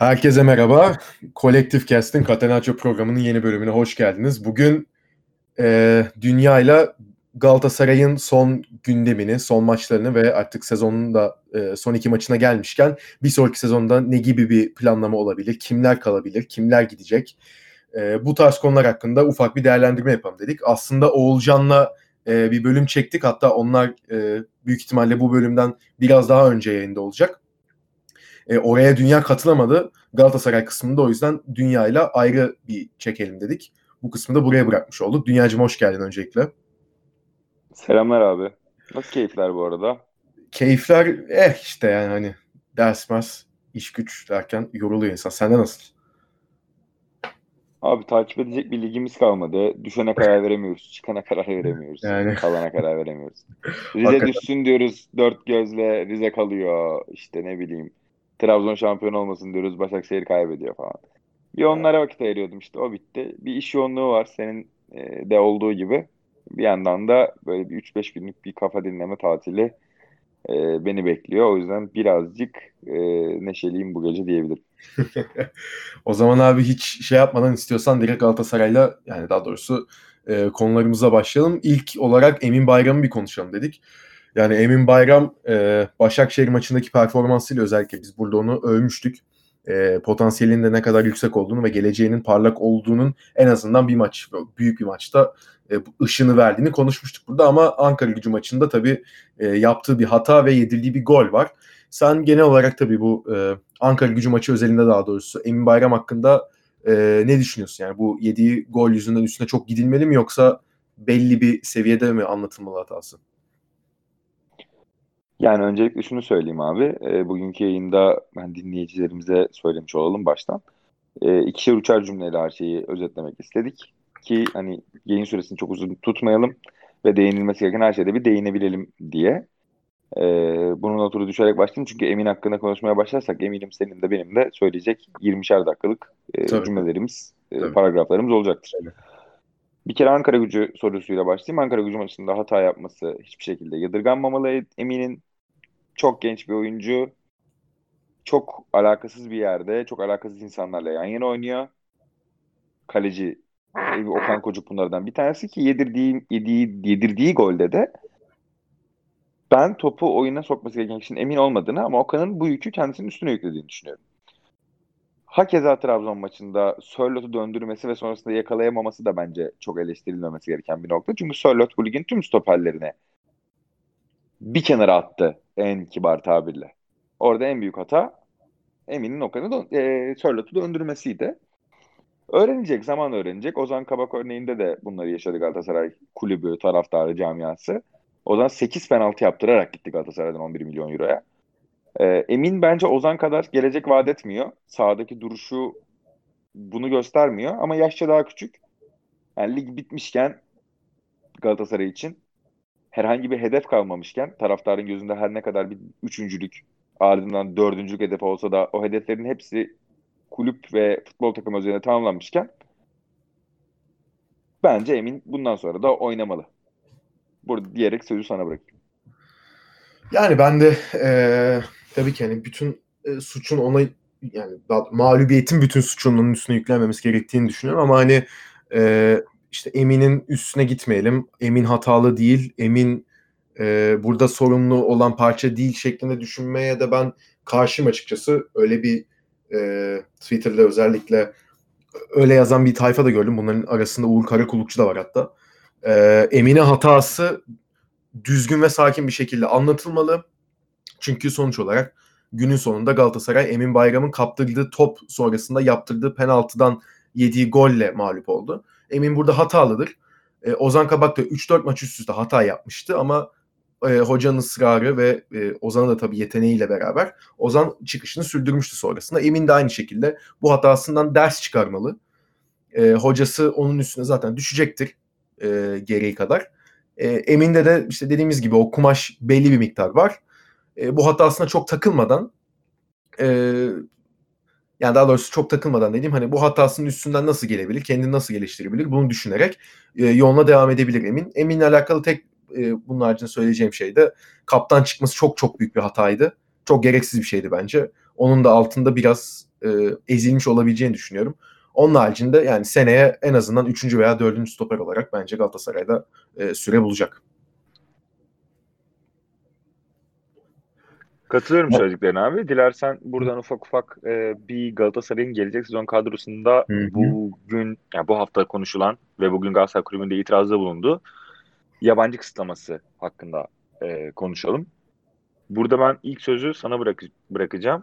Herkese merhaba. Kolektif Cast'in Catenaccio programının yeni bölümüne hoş geldiniz. Bugün e, dünyayla Galatasaray'ın son gündemini, son maçlarını ve artık sezonun da e, son iki maçına gelmişken bir sonraki sezonda ne gibi bir planlama olabilir, kimler kalabilir, kimler gidecek e, bu tarz konular hakkında ufak bir değerlendirme yapalım dedik. Aslında Oğulcan'la e, bir bölüm çektik hatta onlar e, büyük ihtimalle bu bölümden biraz daha önce yayında olacak. E, oraya dünya katılamadı. Galatasaray kısmında o yüzden dünyayla ayrı bir çekelim dedik. Bu kısmı da buraya bırakmış olduk. Dünyacım hoş geldin öncelikle. Selamlar abi. Nasıl keyifler bu arada? Keyifler eh işte yani hani ders mers, iş güç derken yoruluyor insan. Sende nasıl? Abi takip edecek bir ligimiz kalmadı. Düşene karar veremiyoruz. Çıkana karar veremiyoruz. Yani. Kalana karar veremiyoruz. Rize düşsün diyoruz. Dört gözle Rize kalıyor. İşte ne bileyim. Trabzon şampiyon olmasın diyoruz. Başakşehir kaybediyor falan. Bir onlara vakit ayırıyordum işte o bitti. Bir iş yoğunluğu var senin e, de olduğu gibi. Bir yandan da böyle bir 3-5 günlük bir kafa dinleme tatili e, beni bekliyor. O yüzden birazcık e, neşeliyim bu gece diyebilirim. o zaman abi hiç şey yapmadan istiyorsan direkt Galatasaray'la yani daha doğrusu e, konularımıza başlayalım. İlk olarak Emin Bayram'ı bir konuşalım dedik. Yani Emin Bayram e, Başakşehir maçındaki performansıyla özellikle biz burada onu övmüştük. E, potansiyelinin de ne kadar yüksek olduğunu ve geleceğinin parlak olduğunun en azından bir maç, büyük bir maçta e, ışını verdiğini konuşmuştuk burada. Ama Ankara gücü maçında tabii e, yaptığı bir hata ve yedirdiği bir gol var. Sen genel olarak tabii bu e, Ankara gücü maçı özelinde daha doğrusu Emin Bayram hakkında e, ne düşünüyorsun? Yani bu yediği gol yüzünden üstüne çok gidilmeli mi yoksa belli bir seviyede mi anlatılmalı hatası? Yani öncelikle şunu söyleyeyim abi. E, bugünkü yayında ben dinleyicilerimize söylemiş olalım baştan. E, ikişer uçar cümleyle her şeyi özetlemek istedik. Ki hani yayın süresini çok uzun tutmayalım ve değinilmesi gereken her şeyde bir değinebilelim diye. E, bunun oturu düşerek başlayayım. Çünkü Emin hakkında konuşmaya başlarsak eminim senin de benim de söyleyecek 20'şer dakikalık e, cümlelerimiz, e, paragraflarımız olacaktır. Tabii. Bir kere Ankara gücü sorusuyla başlayayım. Ankara gücü maçında hata yapması hiçbir şekilde yadırganmamalı Emin'in çok genç bir oyuncu. Çok alakasız bir yerde, çok alakasız insanlarla yan yana oynuyor. Kaleci Okan Kocuk bunlardan bir tanesi ki yedirdiği, yediği, yedirdiği golde de ben topu oyuna sokması gereken kişinin emin olmadığını ama Okan'ın bu yükü kendisinin üstüne yüklediğini düşünüyorum. Hakeza Trabzon maçında Sörlot'u döndürmesi ve sonrasında yakalayamaması da bence çok eleştirilmemesi gereken bir nokta. Çünkü Sörlot bu ligin tüm stoperlerine bir kenara attı en kibar tabirle. Orada en büyük hata Emin'in Okan'ı e, Sörlot'u döndürmesiydi. Öğrenecek, zaman öğrenecek. Ozan Kabak örneğinde de bunları yaşadı Galatasaray kulübü, taraftarı, camiası. Ozan 8 penaltı yaptırarak gitti Galatasaray'dan 11 milyon euroya. Ee, Emin bence Ozan kadar gelecek vaat etmiyor. Sahadaki duruşu bunu göstermiyor ama yaşça daha küçük. Yani lig bitmişken Galatasaray için herhangi bir hedef kalmamışken taraftarın gözünde her ne kadar bir üçüncülük ardından dördüncülük hedefi olsa da o hedeflerin hepsi kulüp ve futbol takımı üzerine tamamlanmışken bence Emin bundan sonra da oynamalı. Burada diyerek sözü sana bırakayım. Yani ben de e, tabii ki hani bütün e, suçun ona yani mağlubiyetin bütün suçunun üstüne yüklenmemesi gerektiğini düşünüyorum ama hani e, işte Emin'in üstüne gitmeyelim. Emin hatalı değil. Emin e, burada sorumlu olan parça değil şeklinde düşünmeye de ben karşıyım açıkçası. Öyle bir e, Twitter'da özellikle öyle yazan bir tayfa da gördüm. Bunların arasında Uğur Karakulukçu da var hatta. E, Emin'e hatası düzgün ve sakin bir şekilde anlatılmalı. Çünkü sonuç olarak günün sonunda Galatasaray Emin Bayram'ın kaptırdığı top sonrasında yaptırdığı penaltıdan yediği golle mağlup oldu. Emin burada hatalıdır. E, Ozan Kabak da 3-4 maç üst üste hata yapmıştı ama e, hocanın ısrarı ve e, Ozan'ın da tabii yeteneğiyle beraber Ozan çıkışını sürdürmüştü sonrasında. Emin de aynı şekilde bu hatasından ders çıkarmalı. E, hocası onun üstüne zaten düşecektir e, gereği kadar. E, Emin'de de işte dediğimiz gibi o kumaş belli bir miktar var. E, bu hatasına çok takılmadan e, yani daha doğrusu çok takılmadan dediğim hani bu hatasının üstünden nasıl gelebilir, kendini nasıl geliştirebilir bunu düşünerek e, yoluna devam edebilir Emin. Emin'le alakalı tek e, bunun haricinde söyleyeceğim şey de kaptan çıkması çok çok büyük bir hataydı. Çok gereksiz bir şeydi bence. Onun da altında biraz e, ezilmiş olabileceğini düşünüyorum. Onun haricinde yani seneye en azından 3. veya 4. stoper olarak bence Galatasaray'da e, süre bulacak. Katılıyorum söylediklerine abi. Dilersen buradan ufak ufak e, bir Galatasaray'ın gelecek sezon kadrosunda Hı-hı. bugün yani bu hafta konuşulan ve bugün Galatasaray Kulübü'nde itirazda bulundu. Yabancı kısıtlaması hakkında e, konuşalım. Burada ben ilk sözü sana bırak bırakacağım.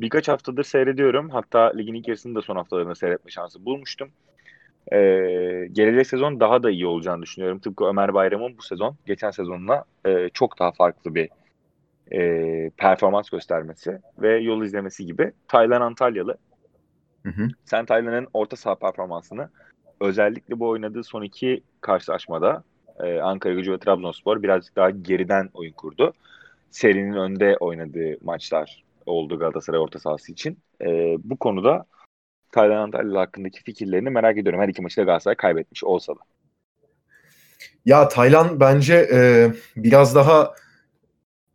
Birkaç haftadır seyrediyorum. Hatta ligin ilk yarısını da son haftalarında seyretme şansı bulmuştum. Ee, gelecek sezon daha da iyi olacağını düşünüyorum. Tıpkı Ömer Bayram'ın bu sezon, geçen sezonla e, çok daha farklı bir e, performans göstermesi ve yol izlemesi gibi. Taylan Antalyalı. Hı hı. Sen Taylan'ın orta saha performansını özellikle bu oynadığı son iki karşılaşmada e, Ankara Gücü ve Trabzonspor birazcık daha geriden oyun kurdu. Serinin önde oynadığı maçlar oldu Galatasaray orta sahası için. E, bu konuda Taylan Antalya hakkındaki fikirlerini merak ediyorum. Her iki maçı da Galatasaray kaybetmiş olsa da. Ya Taylan bence e, biraz daha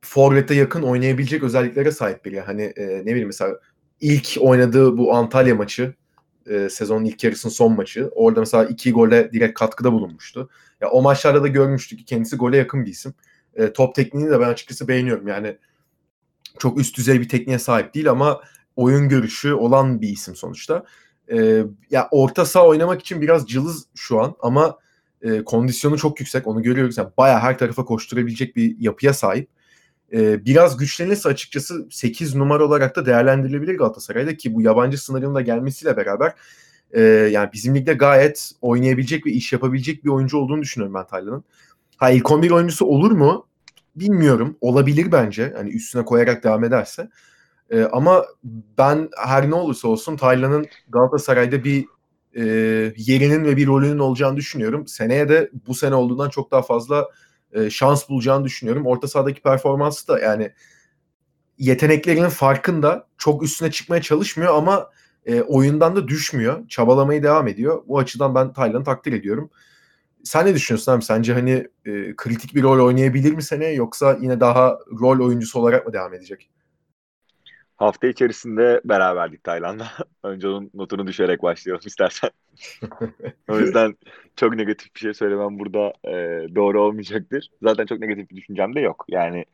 forvete yakın oynayabilecek özelliklere sahip biri. Hani e, ne bileyim mesela ilk oynadığı bu Antalya maçı e, sezonun ilk yarısının son maçı. Orada mesela iki gole direkt katkıda bulunmuştu. Ya o maçlarda da görmüştük ki kendisi gole yakın bir isim. E, top tekniğini de ben açıkçası beğeniyorum. Yani çok üst düzey bir tekniğe sahip değil ama oyun görüşü olan bir isim sonuçta. E, ya orta saha oynamak için biraz cılız şu an ama e, kondisyonu çok yüksek. Onu görüyoruz. Yani bayağı her tarafa koşturabilecek bir yapıya sahip e, biraz güçlenirse açıkçası 8 numara olarak da değerlendirilebilir Galatasaray'da ki bu yabancı sınırının da gelmesiyle beraber e, yani bizim ligde gayet oynayabilecek ve iş yapabilecek bir oyuncu olduğunu düşünüyorum ben Taylan'ın. Ha ilk 11 oyuncusu olur mu? Bilmiyorum. Olabilir bence. Hani üstüne koyarak devam ederse. E, ama ben her ne olursa olsun Taylan'ın Galatasaray'da bir e, yerinin ve bir rolünün olacağını düşünüyorum. Seneye de bu sene olduğundan çok daha fazla e, şans bulacağını düşünüyorum. Orta sahadaki performansı da yani yeteneklerinin farkında çok üstüne çıkmaya çalışmıyor ama e, oyundan da düşmüyor. Çabalamaya devam ediyor. Bu açıdan ben Taylan'ı takdir ediyorum. Sen ne düşünüyorsun abi? Sence hani e, kritik bir rol oynayabilir mi seneye yoksa yine daha rol oyuncusu olarak mı devam edecek? Hafta içerisinde beraberdik Tayland'da. Önce onun notunu düşerek başlayalım istersen. o yüzden çok negatif bir şey söylemem burada e, doğru olmayacaktır. Zaten çok negatif bir düşüncem de yok. Yani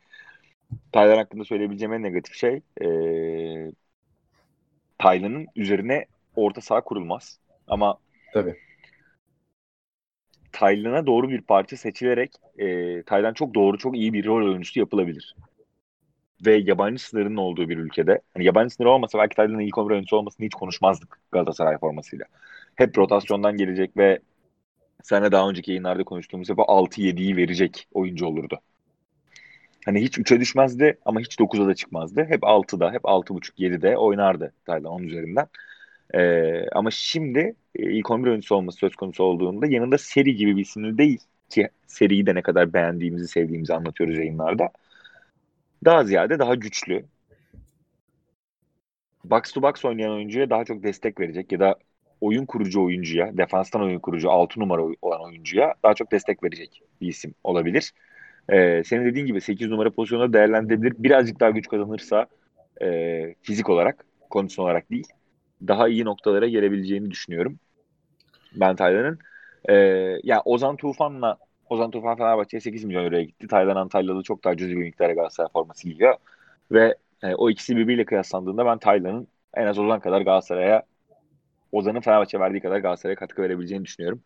Tayland hakkında söyleyebileceğim en negatif şey e, Tayland'ın üzerine orta saha kurulmaz. Ama Tabii. Tayland'a doğru bir parça seçilerek e, Tayland çok doğru, çok iyi bir rol oyuncusu yapılabilir ve yabancı sınırının olduğu bir ülkede hani yabancı sınırı olmasa belki Taylan'ın ilk 11 oyuncusu olmasını hiç konuşmazdık Galatasaray formasıyla. Hep rotasyondan gelecek ve seninle daha önceki yayınlarda konuştuğumuz hep 6-7'yi verecek oyuncu olurdu. Hani hiç 3'e düşmezdi ama hiç 9'a da çıkmazdı. Hep 6'da, hep 6.5-7'de oynardı Taylan onun üzerinden. Ee, ama şimdi e, ilk 11 oyuncusu olması söz konusu olduğunda yanında seri gibi bir isimli değil ki seriyi de ne kadar beğendiğimizi, sevdiğimizi anlatıyoruz yayınlarda daha ziyade daha güçlü. Box to box oynayan oyuncuya daha çok destek verecek ya da oyun kurucu oyuncuya, defanstan oyun kurucu 6 numara olan oyuncuya daha çok destek verecek bir isim olabilir. Ee, senin dediğin gibi 8 numara pozisyonda değerlendirebilir. Birazcık daha güç kazanırsa e, fizik olarak, kondisyon olarak değil, daha iyi noktalara gelebileceğini düşünüyorum. Ben Taylan'ın. E, ya yani Ozan Tufan'la Ozan Tufan Fenerbahçe'ye 8 milyon euroya gitti. Taylan Antalyalı çok daha cüzi bir miktara Galatasaray forması giyiyor. Ve e, o ikisi birbiriyle kıyaslandığında ben Taylan'ın en az Ozan kadar Galatasaray'a Ozan'ın Fenerbahçe verdiği kadar Galatasaray'a katkı verebileceğini düşünüyorum.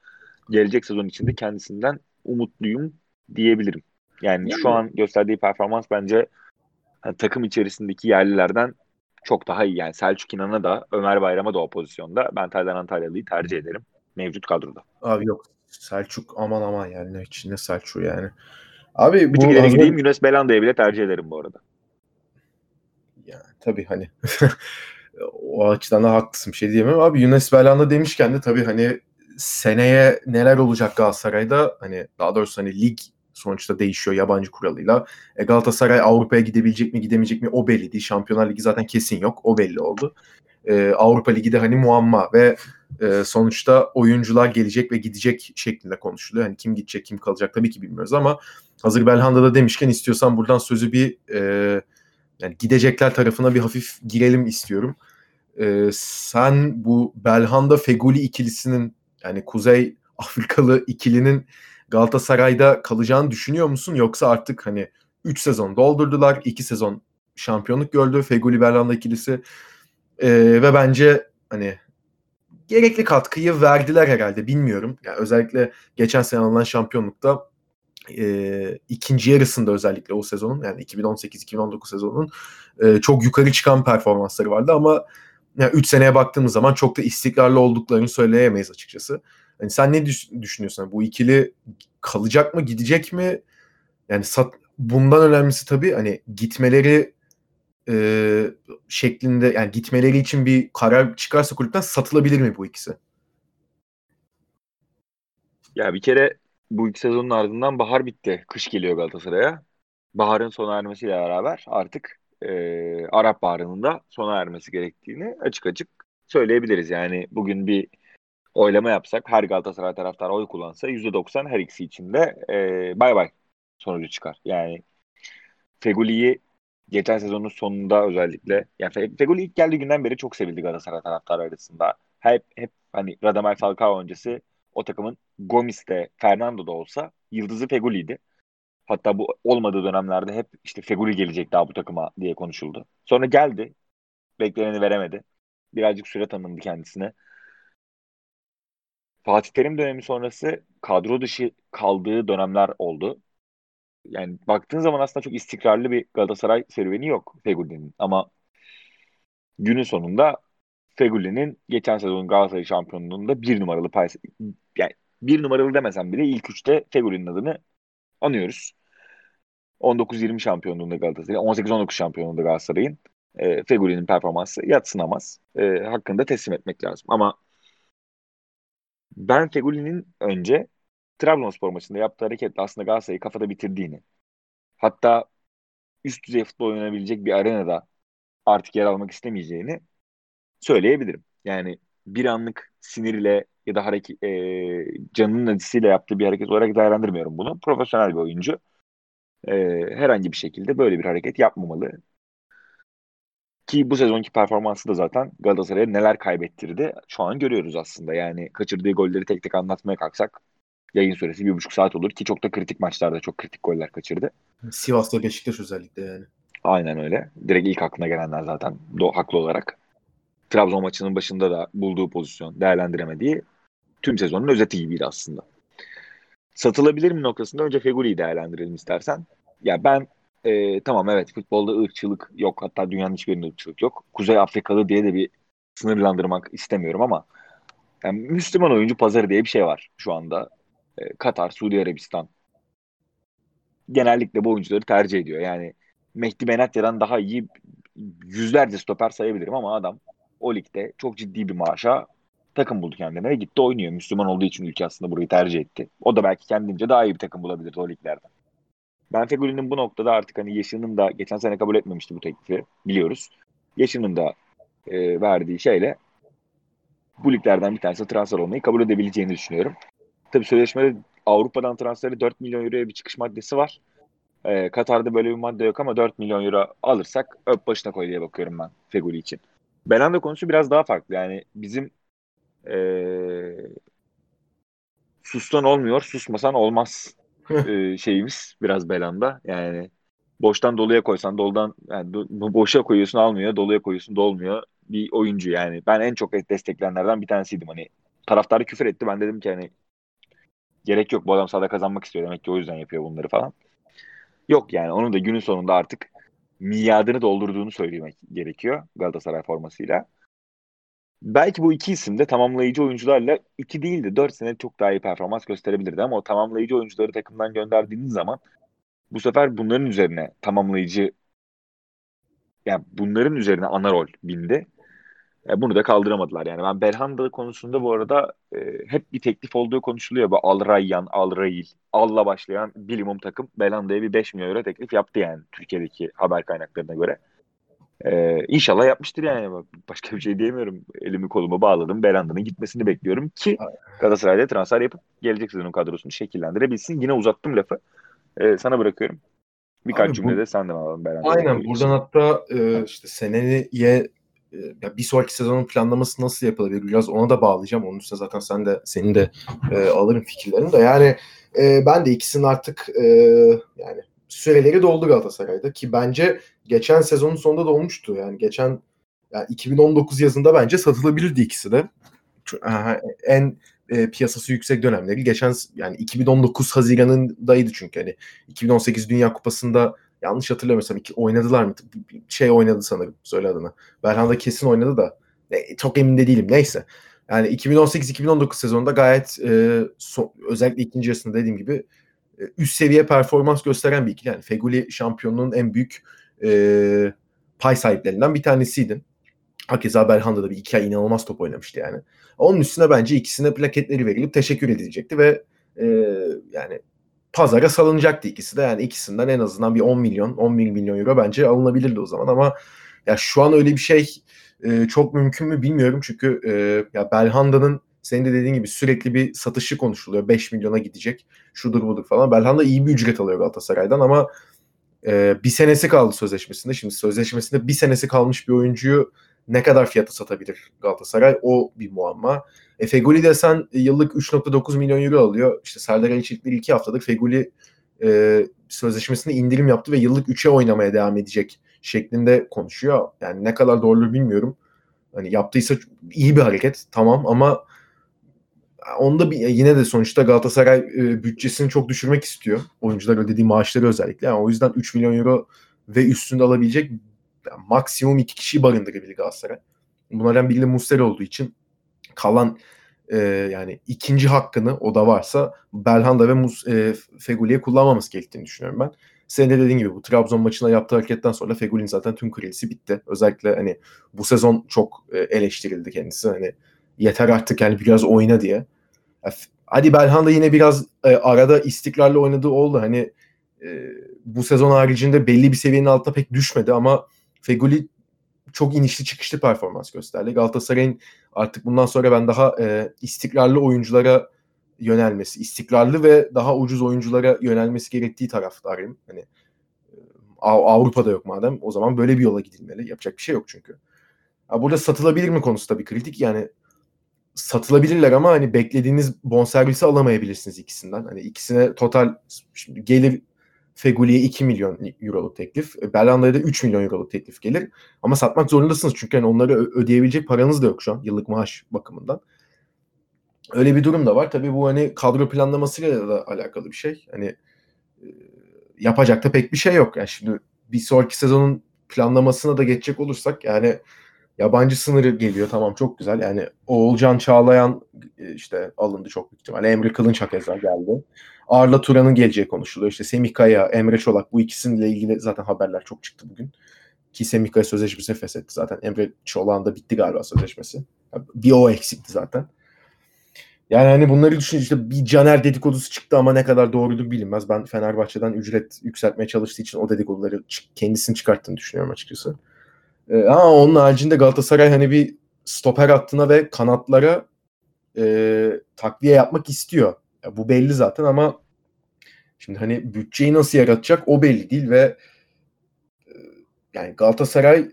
Gelecek sezon içinde kendisinden umutluyum diyebilirim. Yani şu an gösterdiği performans bence yani takım içerisindeki yerlilerden çok daha iyi. Yani Selçuk İnan'a da Ömer Bayram'a da o pozisyonda. Ben Taylan Antalyalı'yı tercih ederim mevcut kadroda. Abi yok Selçuk aman aman yani ne içinde Selçuk yani. Abi bir tık ileri gideyim Yunus Belanda'yı bile tercih ederim bu arada. Yani tabii hani o açıdan da haklısın bir şey diyemem. Abi Yunus Belanda demişken de tabii hani seneye neler olacak Galatasaray'da hani daha doğrusu hani lig sonuçta değişiyor yabancı kuralıyla. E Galatasaray Avrupa'ya gidebilecek mi gidemeyecek mi o belli değil. Şampiyonlar Ligi zaten kesin yok. O belli oldu. E, Avrupa Ligi de hani muamma ve e, sonuçta oyuncular gelecek ve gidecek şeklinde konuşuluyor. Hani kim gidecek kim kalacak tabii ki bilmiyoruz ama hazır Belhanda'da demişken istiyorsan buradan sözü bir e, yani gidecekler tarafına bir hafif girelim istiyorum. E, sen bu Belhanda Feguli ikilisinin yani Kuzey Afrikalı ikilinin Galatasaray'da kalacağını düşünüyor musun? Yoksa artık hani 3 sezon doldurdular. 2 sezon şampiyonluk gördü Feguli Belhanda ikilisi. E, ve bence hani gerekli katkıyı verdiler herhalde bilmiyorum. Yani özellikle geçen sene alınan şampiyonlukta e, ikinci yarısında özellikle o sezonun yani 2018-2019 sezonunun e, çok yukarı çıkan performansları vardı ama yani 3 seneye baktığımız zaman çok da istikrarlı olduklarını söyleyemeyiz açıkçası. Yani sen ne düşünüyorsun? Bu ikili kalacak mı, gidecek mi? Yani sat, bundan önemlisi tabii hani gitmeleri e, şeklinde yani gitmeleri için bir karar çıkarsa kulüpten satılabilir mi bu ikisi? Ya bir kere bu iki sezonun ardından bahar bitti. Kış geliyor Galatasaray'a. Baharın sona ermesiyle beraber artık e, Arap Baharı'nın sona ermesi gerektiğini açık açık söyleyebiliriz. Yani bugün bir oylama yapsak her Galatasaray taraftarı oy kullansa %90 her ikisi için de e, bay bay sonucu çıkar. Yani Feguli'yi geçen sezonun sonunda özellikle yani Feguli ilk geldiği günden beri çok sevildi Galatasaray taraftarı arasında. Hep hep hani Radamel Falcao öncesi o takımın Gomis de Fernando da olsa yıldızı Feguli'ydi. Hatta bu olmadığı dönemlerde hep işte Feguli gelecek daha bu takıma diye konuşuldu. Sonra geldi. Bekleneni veremedi. Birazcık süre tanındı kendisine. Fatih Terim dönemi sonrası kadro dışı kaldığı dönemler oldu. Yani baktığın zaman aslında çok istikrarlı bir Galatasaray serüveni yok Feguli'nin. Ama günün sonunda Feguli'nin geçen sezon Galatasaray şampiyonluğunda bir numaralı pay yani bir numaralı demesem bile ilk üçte Feguli'nin adını anıyoruz. 19-20 şampiyonluğunda Galatasaray, 18-19 şampiyonluğunda Galatasaray'ın e, Feguli'nin performansı yatsınamaz. E, hakkında teslim etmek lazım. Ama ben Feguli'nin önce Trabzonspor maçında yaptığı hareketle aslında Galatasaray'ı kafada bitirdiğini, hatta üst düzey futbol oynanabilecek bir arenada artık yer almak istemeyeceğini söyleyebilirim. Yani bir anlık siniriyle ya da hareket e, canının acısıyla yaptığı bir hareket olarak değerlendirmiyorum bunu. Profesyonel bir oyuncu. E, herhangi bir şekilde böyle bir hareket yapmamalı. Ki bu sezonki performansı da zaten Galatasaray'a neler kaybettirdi şu an görüyoruz aslında. Yani kaçırdığı golleri tek tek anlatmaya kalksak yayın süresi bir buçuk saat olur ki çok da kritik maçlarda çok kritik goller kaçırdı. Sivas'ta Beşiktaş özellikle yani. Aynen öyle. Direkt ilk aklına gelenler zaten do haklı olarak. Trabzon maçının başında da bulduğu pozisyon değerlendiremediği tüm sezonun özeti gibiydi aslında. Satılabilir mi noktasında önce Feguli'yi değerlendirelim istersen. Ya ben e, tamam evet futbolda ırkçılık yok. Hatta dünyanın hiçbirinde ırkçılık yok. Kuzey Afrikalı diye de bir sınırlandırmak istemiyorum ama yani Müslüman oyuncu pazarı diye bir şey var şu anda. E, Katar, Suudi Arabistan genellikle bu oyuncuları tercih ediyor. Yani Mehdi Benatya'dan daha iyi yüzlerce stoper sayabilirim ama adam o ligde çok ciddi bir maaşa takım buldu kendine gitti oynuyor. Müslüman olduğu için ülke aslında burayı tercih etti. O da belki kendince daha iyi bir takım bulabilir o liglerden. Ben Fegüli'nin bu noktada artık hani yaşının da geçen sene kabul etmemişti bu teklifi biliyoruz. Yaşının da e, verdiği şeyle bu liglerden bir tanesi transfer olmayı kabul edebileceğini düşünüyorum. Tabii sözleşmede Avrupa'dan transferi 4 milyon euroya bir çıkış maddesi var. E, Katar'da böyle bir madde yok ama 4 milyon euro alırsak öp başına koy diye bakıyorum ben Feguli için. Belanda konusu biraz daha farklı. Yani bizim e, sustan olmuyor, susmasan olmaz e, şeyimiz biraz Belanda. Yani boştan doluya koysan doludan yani do, boşa koyuyorsun almıyor, doluya koyuyorsun dolmuyor bir oyuncu yani. Ben en çok destekleyenlerden bir tanesiydim. Hani taraftarı küfür etti. Ben dedim ki hani gerek yok bu adam sahada kazanmak istiyor demek ki o yüzden yapıyor bunları falan. Yok yani onun da günün sonunda artık milyadını doldurduğunu söylemek gerekiyor Galatasaray formasıyla. Belki bu iki isim de tamamlayıcı oyuncularla iki değil de dört sene çok daha iyi performans gösterebilirdi ama o tamamlayıcı oyuncuları takımdan gönderdiğiniz zaman bu sefer bunların üzerine tamamlayıcı yani bunların üzerine ana rol bindi. E, bunu da kaldıramadılar. Yani ben Belhanda konusunda bu arada e, hep bir teklif olduğu konuşuluyor. Bu Al Rayyan, Al Rayil, Al'la başlayan bilimum takım Belhanda'ya bir 5 milyon euro teklif yaptı yani Türkiye'deki haber kaynaklarına göre. E, inşallah yapmıştır yani. Başka bir şey diyemiyorum. Elimi kolumu bağladım. Belhanda'nın gitmesini bekliyorum ki Galatasaray'da transfer yapıp gelecek sezonun kadrosunu şekillendirebilsin. Yine uzattım lafı. E, sana bırakıyorum. Birkaç Abi bu, sen de alalım. Aynen buradan hatta e, işte seneye ya bir sonraki sezonun planlaması nasıl yapılabilir biraz ona da bağlayacağım. Onun üstüne zaten sen de senin de e, alırım fikirlerini de. Yani e, ben de ikisinin artık e, yani süreleri doldu Galatasaray'da ki bence geçen sezonun sonunda da olmuştu. Yani geçen yani 2019 yazında bence satılabilirdi ikisi de. En e, piyasası yüksek dönemleri geçen yani 2019 Haziran'ındaydı çünkü hani 2018 Dünya Kupası'nda yanlış hatırlamıyorsam iki, oynadılar mı? Şey oynadı sanırım söyle adını. Berhanda kesin oynadı da e, çok emin de değilim neyse. Yani 2018-2019 sezonunda gayet e, so, özellikle ikinci yarısında dediğim gibi e, üst seviye performans gösteren bir ikili. Yani Feguli şampiyonluğun en büyük e, pay sahiplerinden bir tanesiydi. Hakeza Belhanda da bir iki ay inanılmaz top oynamıştı yani. Onun üstüne bence ikisine plaketleri verilip teşekkür edilecekti ve e, yani pazara salınacaktı ikisi de. Yani ikisinden en azından bir 10 milyon, 11 milyon euro bence alınabilirdi o zaman ama ya şu an öyle bir şey e, çok mümkün mü bilmiyorum çünkü e, ya Belhanda'nın senin de dediğin gibi sürekli bir satışı konuşuluyor. 5 milyona gidecek. Şudur budur falan. Belhanda iyi bir ücret alıyor Galatasaray'dan ama e, bir senesi kaldı sözleşmesinde. Şimdi sözleşmesinde bir senesi kalmış bir oyuncuyu ne kadar fiyata satabilir Galatasaray? O bir muamma. E, Feguli desen yıllık 3.9 milyon euro alıyor. İşte Serdar Ali Çelikleri iki haftadır Feguli e, sözleşmesinde indirim yaptı ve yıllık 3'e oynamaya devam edecek şeklinde konuşuyor. Yani ne kadar doğru bilmiyorum. Hani yaptıysa iyi bir hareket tamam ama onda bir, yine de sonuçta Galatasaray e, bütçesini çok düşürmek istiyor. Oyuncular ödediği maaşları özellikle. Yani o yüzden 3 milyon euro ve üstünde alabilecek yani maksimum iki kişiyi barındırabilir Galatasaray. Bunlardan biri de Muslera olduğu için kalan e, yani ikinci hakkını o da varsa Belhanda ve Mus, e, Feguli'ye kullanmaması gerektiğini düşünüyorum ben. Senin de dediğin gibi bu Trabzon maçına yaptığı hareketten sonra Feguli'nin zaten tüm kredisi bitti. Özellikle hani bu sezon çok e, eleştirildi kendisi. Hani yeter artık yani biraz oyna diye. Hadi Belhanda yine biraz e, arada istikrarlı oynadığı oldu. Hani e, bu sezon haricinde belli bir seviyenin altına pek düşmedi ama Feguli çok inişli çıkışlı performans gösterdi. Galatasaray'ın artık bundan sonra ben daha e, istikrarlı oyunculara yönelmesi, istikrarlı ve daha ucuz oyunculara yönelmesi gerektiği taraftarıyım. Hani e, Avrupa'da yok madem o zaman böyle bir yola gidilmeli. Yapacak bir şey yok çünkü. Ha, burada satılabilir mi konusu tabii kritik. Yani satılabilirler ama hani beklediğiniz bonservisi alamayabilirsiniz ikisinden. Hani ikisine total gelir Feguli'ye 2 milyon euroluk teklif. E, Belhanda'ya da 3 milyon euroluk teklif gelir. Ama satmak zorundasınız çünkü hani onları ödeyebilecek paranız da yok şu an yıllık maaş bakımından. Öyle bir durum da var. Tabii bu hani kadro planlamasıyla da alakalı bir şey. Hani e, yapacak da pek bir şey yok. Yani şimdi bir sonraki sezonun planlamasına da geçecek olursak yani yabancı sınırı geliyor tamam çok güzel. Yani Oğulcan Çağlayan e, işte alındı çok büyük ihtimalle. Emre Kılınç hakeza geldi. Arla Turan'ın geleceği konuşuluyor. İşte Semih Kaya, Emre Çolak bu ikisiyle ilgili zaten haberler çok çıktı bugün. Ki Semih Kaya sözleşmesini feshetti zaten. Emre Çolak'ın da bitti galiba sözleşmesi. Bir o eksikti zaten. Yani hani bunları düşününce işte bir Caner dedikodusu çıktı ama ne kadar doğrudur bilinmez. Ben Fenerbahçe'den ücret yükseltmeye çalıştığı için o dedikoduları kendisini çıkarttığını düşünüyorum açıkçası. Ama onun haricinde Galatasaray hani bir stoper hattına ve kanatlara e, takviye yapmak istiyor. Ya bu belli zaten ama şimdi hani bütçeyi nasıl yaratacak o belli değil ve e, yani Galatasaray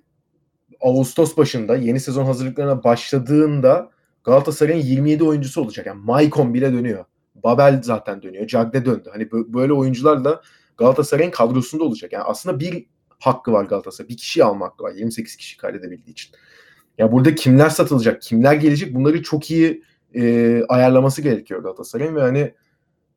Ağustos başında yeni sezon hazırlıklarına başladığında Galatasaray'ın 27 oyuncusu olacak. Yani Maicon bile dönüyor. Babel zaten dönüyor. Cagne döndü. Hani böyle oyuncular da Galatasaray'ın kadrosunda olacak. Yani aslında bir hakkı var Galatasaray. Bir kişi alma hakkı var. 28 kişi kaydedebildiği için. Ya burada kimler satılacak, kimler gelecek bunları çok iyi e, ayarlaması gerekiyor Galatasaray'ın ve hani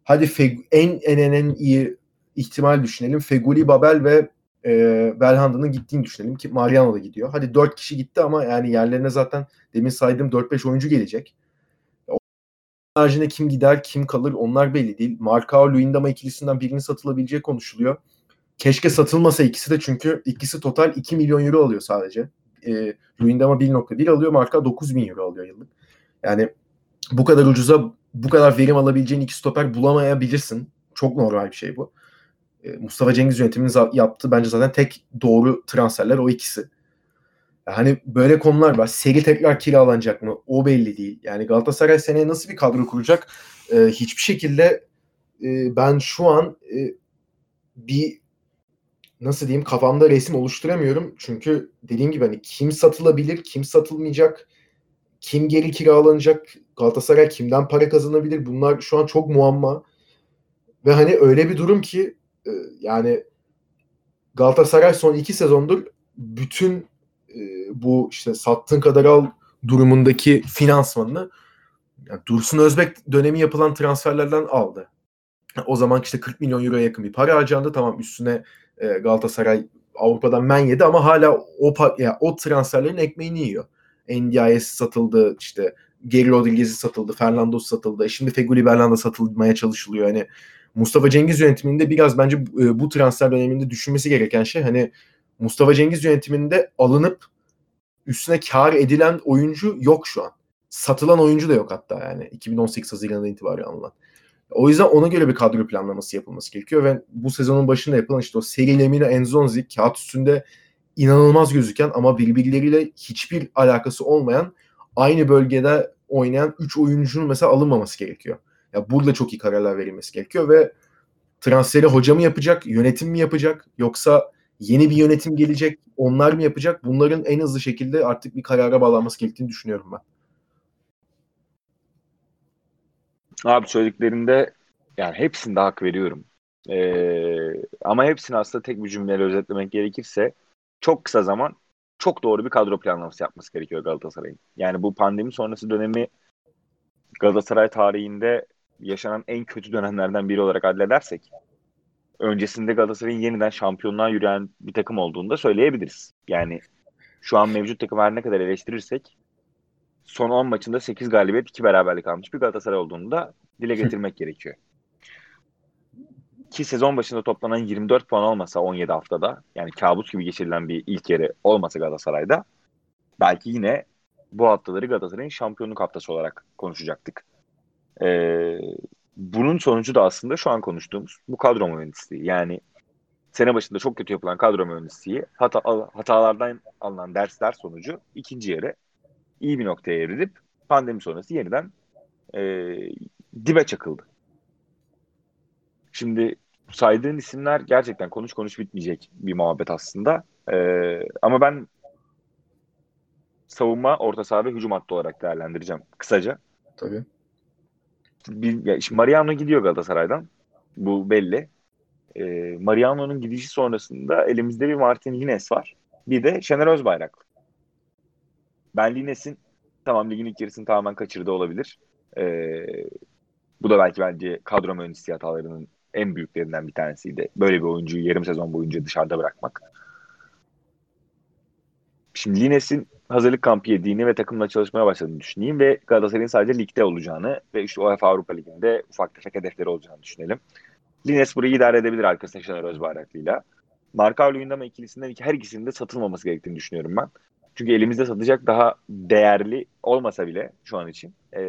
hadi Feg- en, en en en iyi ihtimal düşünelim. Feguli, Babel ve e, Belhanda'nın gittiğini düşünelim ki Mariano da gidiyor. Hadi 4 kişi gitti ama yani yerlerine zaten demin saydığım 4-5 oyuncu gelecek. Onun haricinde kim gider, kim kalır onlar belli değil. Marcao, Luyendama ikilisinden birinin satılabileceği konuşuluyor. Keşke satılmasa ikisi de çünkü ikisi total 2 milyon euro alıyor sadece. E, Luyendama 1.1 alıyor, Marcao 9 bin euro alıyor yıllık. Yani bu kadar ucuza bu kadar verim alabileceğin iki stoper bulamayabilirsin. Çok normal bir şey bu. E, Mustafa Cengiz yönetiminin yaptığı bence zaten tek doğru transferler o ikisi. hani böyle konular var. Seri tekrar kiralanacak mı? O belli değil. Yani Galatasaray seneye nasıl bir kadro kuracak? E, hiçbir şekilde e, ben şu an e, bir nasıl diyeyim kafamda resim oluşturamıyorum. Çünkü dediğim gibi hani kim satılabilir, kim satılmayacak, kim geri kiralanacak, Galatasaray kimden para kazanabilir bunlar şu an çok muamma. Ve hani öyle bir durum ki e, yani Galatasaray son iki sezondur bütün e, bu işte sattığın kadar al durumundaki finansmanını yani Dursun Özbek dönemi yapılan transferlerden aldı. O zaman işte 40 milyon euroya yakın bir para harcandı. Tamam üstüne e, Galatasaray Avrupa'dan men yedi ama hala o yani o transferlerin ekmeğini yiyor. NDIS satıldı, işte Geri Rodriguez'i satıldı, Fernandos satıldı. E, şimdi Feguli Berlanda satılmaya çalışılıyor. Hani Mustafa Cengiz yönetiminde biraz bence e, bu transfer döneminde düşünmesi gereken şey hani Mustafa Cengiz yönetiminde alınıp üstüne kar edilen oyuncu yok şu an. Satılan oyuncu da yok hatta yani 2018 Haziran'dan itibaren alınan. O yüzden ona göre bir kadro planlaması yapılması gerekiyor ve bu sezonun başında yapılan işte o Seri Lemina Enzonzi kağıt üstünde inanılmaz gözüken ama birbirleriyle hiçbir alakası olmayan aynı bölgede oynayan 3 oyuncunun mesela alınmaması gerekiyor. Ya burada çok iyi kararlar verilmesi gerekiyor ve transferi hoca mı yapacak, yönetim mi yapacak yoksa yeni bir yönetim gelecek, onlar mı yapacak? Bunların en hızlı şekilde artık bir karara bağlanması gerektiğini düşünüyorum ben. Abi söylediklerinde yani hepsinde hak veriyorum. Ee, ama hepsini aslında tek bir cümleyle özetlemek gerekirse çok kısa zaman çok doğru bir kadro planlaması yapması gerekiyor Galatasaray'ın. Yani bu pandemi sonrası dönemi Galatasaray tarihinde yaşanan en kötü dönemlerden biri olarak addedersek öncesinde Galatasaray'ın yeniden şampiyonluğa yürüyen bir takım olduğunu da söyleyebiliriz. Yani şu an mevcut takım her ne kadar eleştirirsek son 10 maçında 8 galibiyet 2 beraberlik almış bir Galatasaray olduğunu da dile getirmek gerekiyor. Ki sezon başında toplanan 24 puan olmasa 17 haftada yani kabus gibi geçirilen bir ilk yarı olmasa Galatasaray'da belki yine bu haftaları Galatasaray'ın şampiyonluk haftası olarak konuşacaktık. Ee, bunun sonucu da aslında şu an konuştuğumuz bu kadro mühendisliği. Yani sene başında çok kötü yapılan kadro mühendisliği hata, hatalardan alınan dersler sonucu ikinci yere iyi bir noktaya evrilip pandemi sonrası yeniden e, dibe çakıldı. Şimdi saydığın isimler gerçekten konuş konuş bitmeyecek bir muhabbet aslında. Ee, ama ben savunma, orta saha ve hücum hattı olarak değerlendireceğim kısaca. Tabii. Bir, ya işte Mariano gidiyor Galatasaray'dan. Bu belli. Ee, Mariano'nun gidişi sonrasında elimizde bir Martin Lines var. Bir de Şener Özbayrak. Ben Lines'in tamam ligin ilk yarısını tamamen kaçırdı olabilir. Ee, bu da belki bence kadro mühendisliği hatalarının en büyüklerinden bir tanesiydi. Böyle bir oyuncuyu yarım sezon boyunca dışarıda bırakmak. Şimdi Lines'in hazırlık kampı yediğini ve takımla çalışmaya başladığını düşüneyim ve Galatasaray'ın sadece ligde olacağını ve işte UEFA Avrupa Ligi'nde ufak tefek hedefleri olacağını düşünelim. Lines burayı idare edebilir arkasında Şener Özbayraklı'yla. Marka Luyendama ikilisinden her ikisinin de satılmaması gerektiğini düşünüyorum ben. Çünkü elimizde satacak daha değerli olmasa bile şu an için e,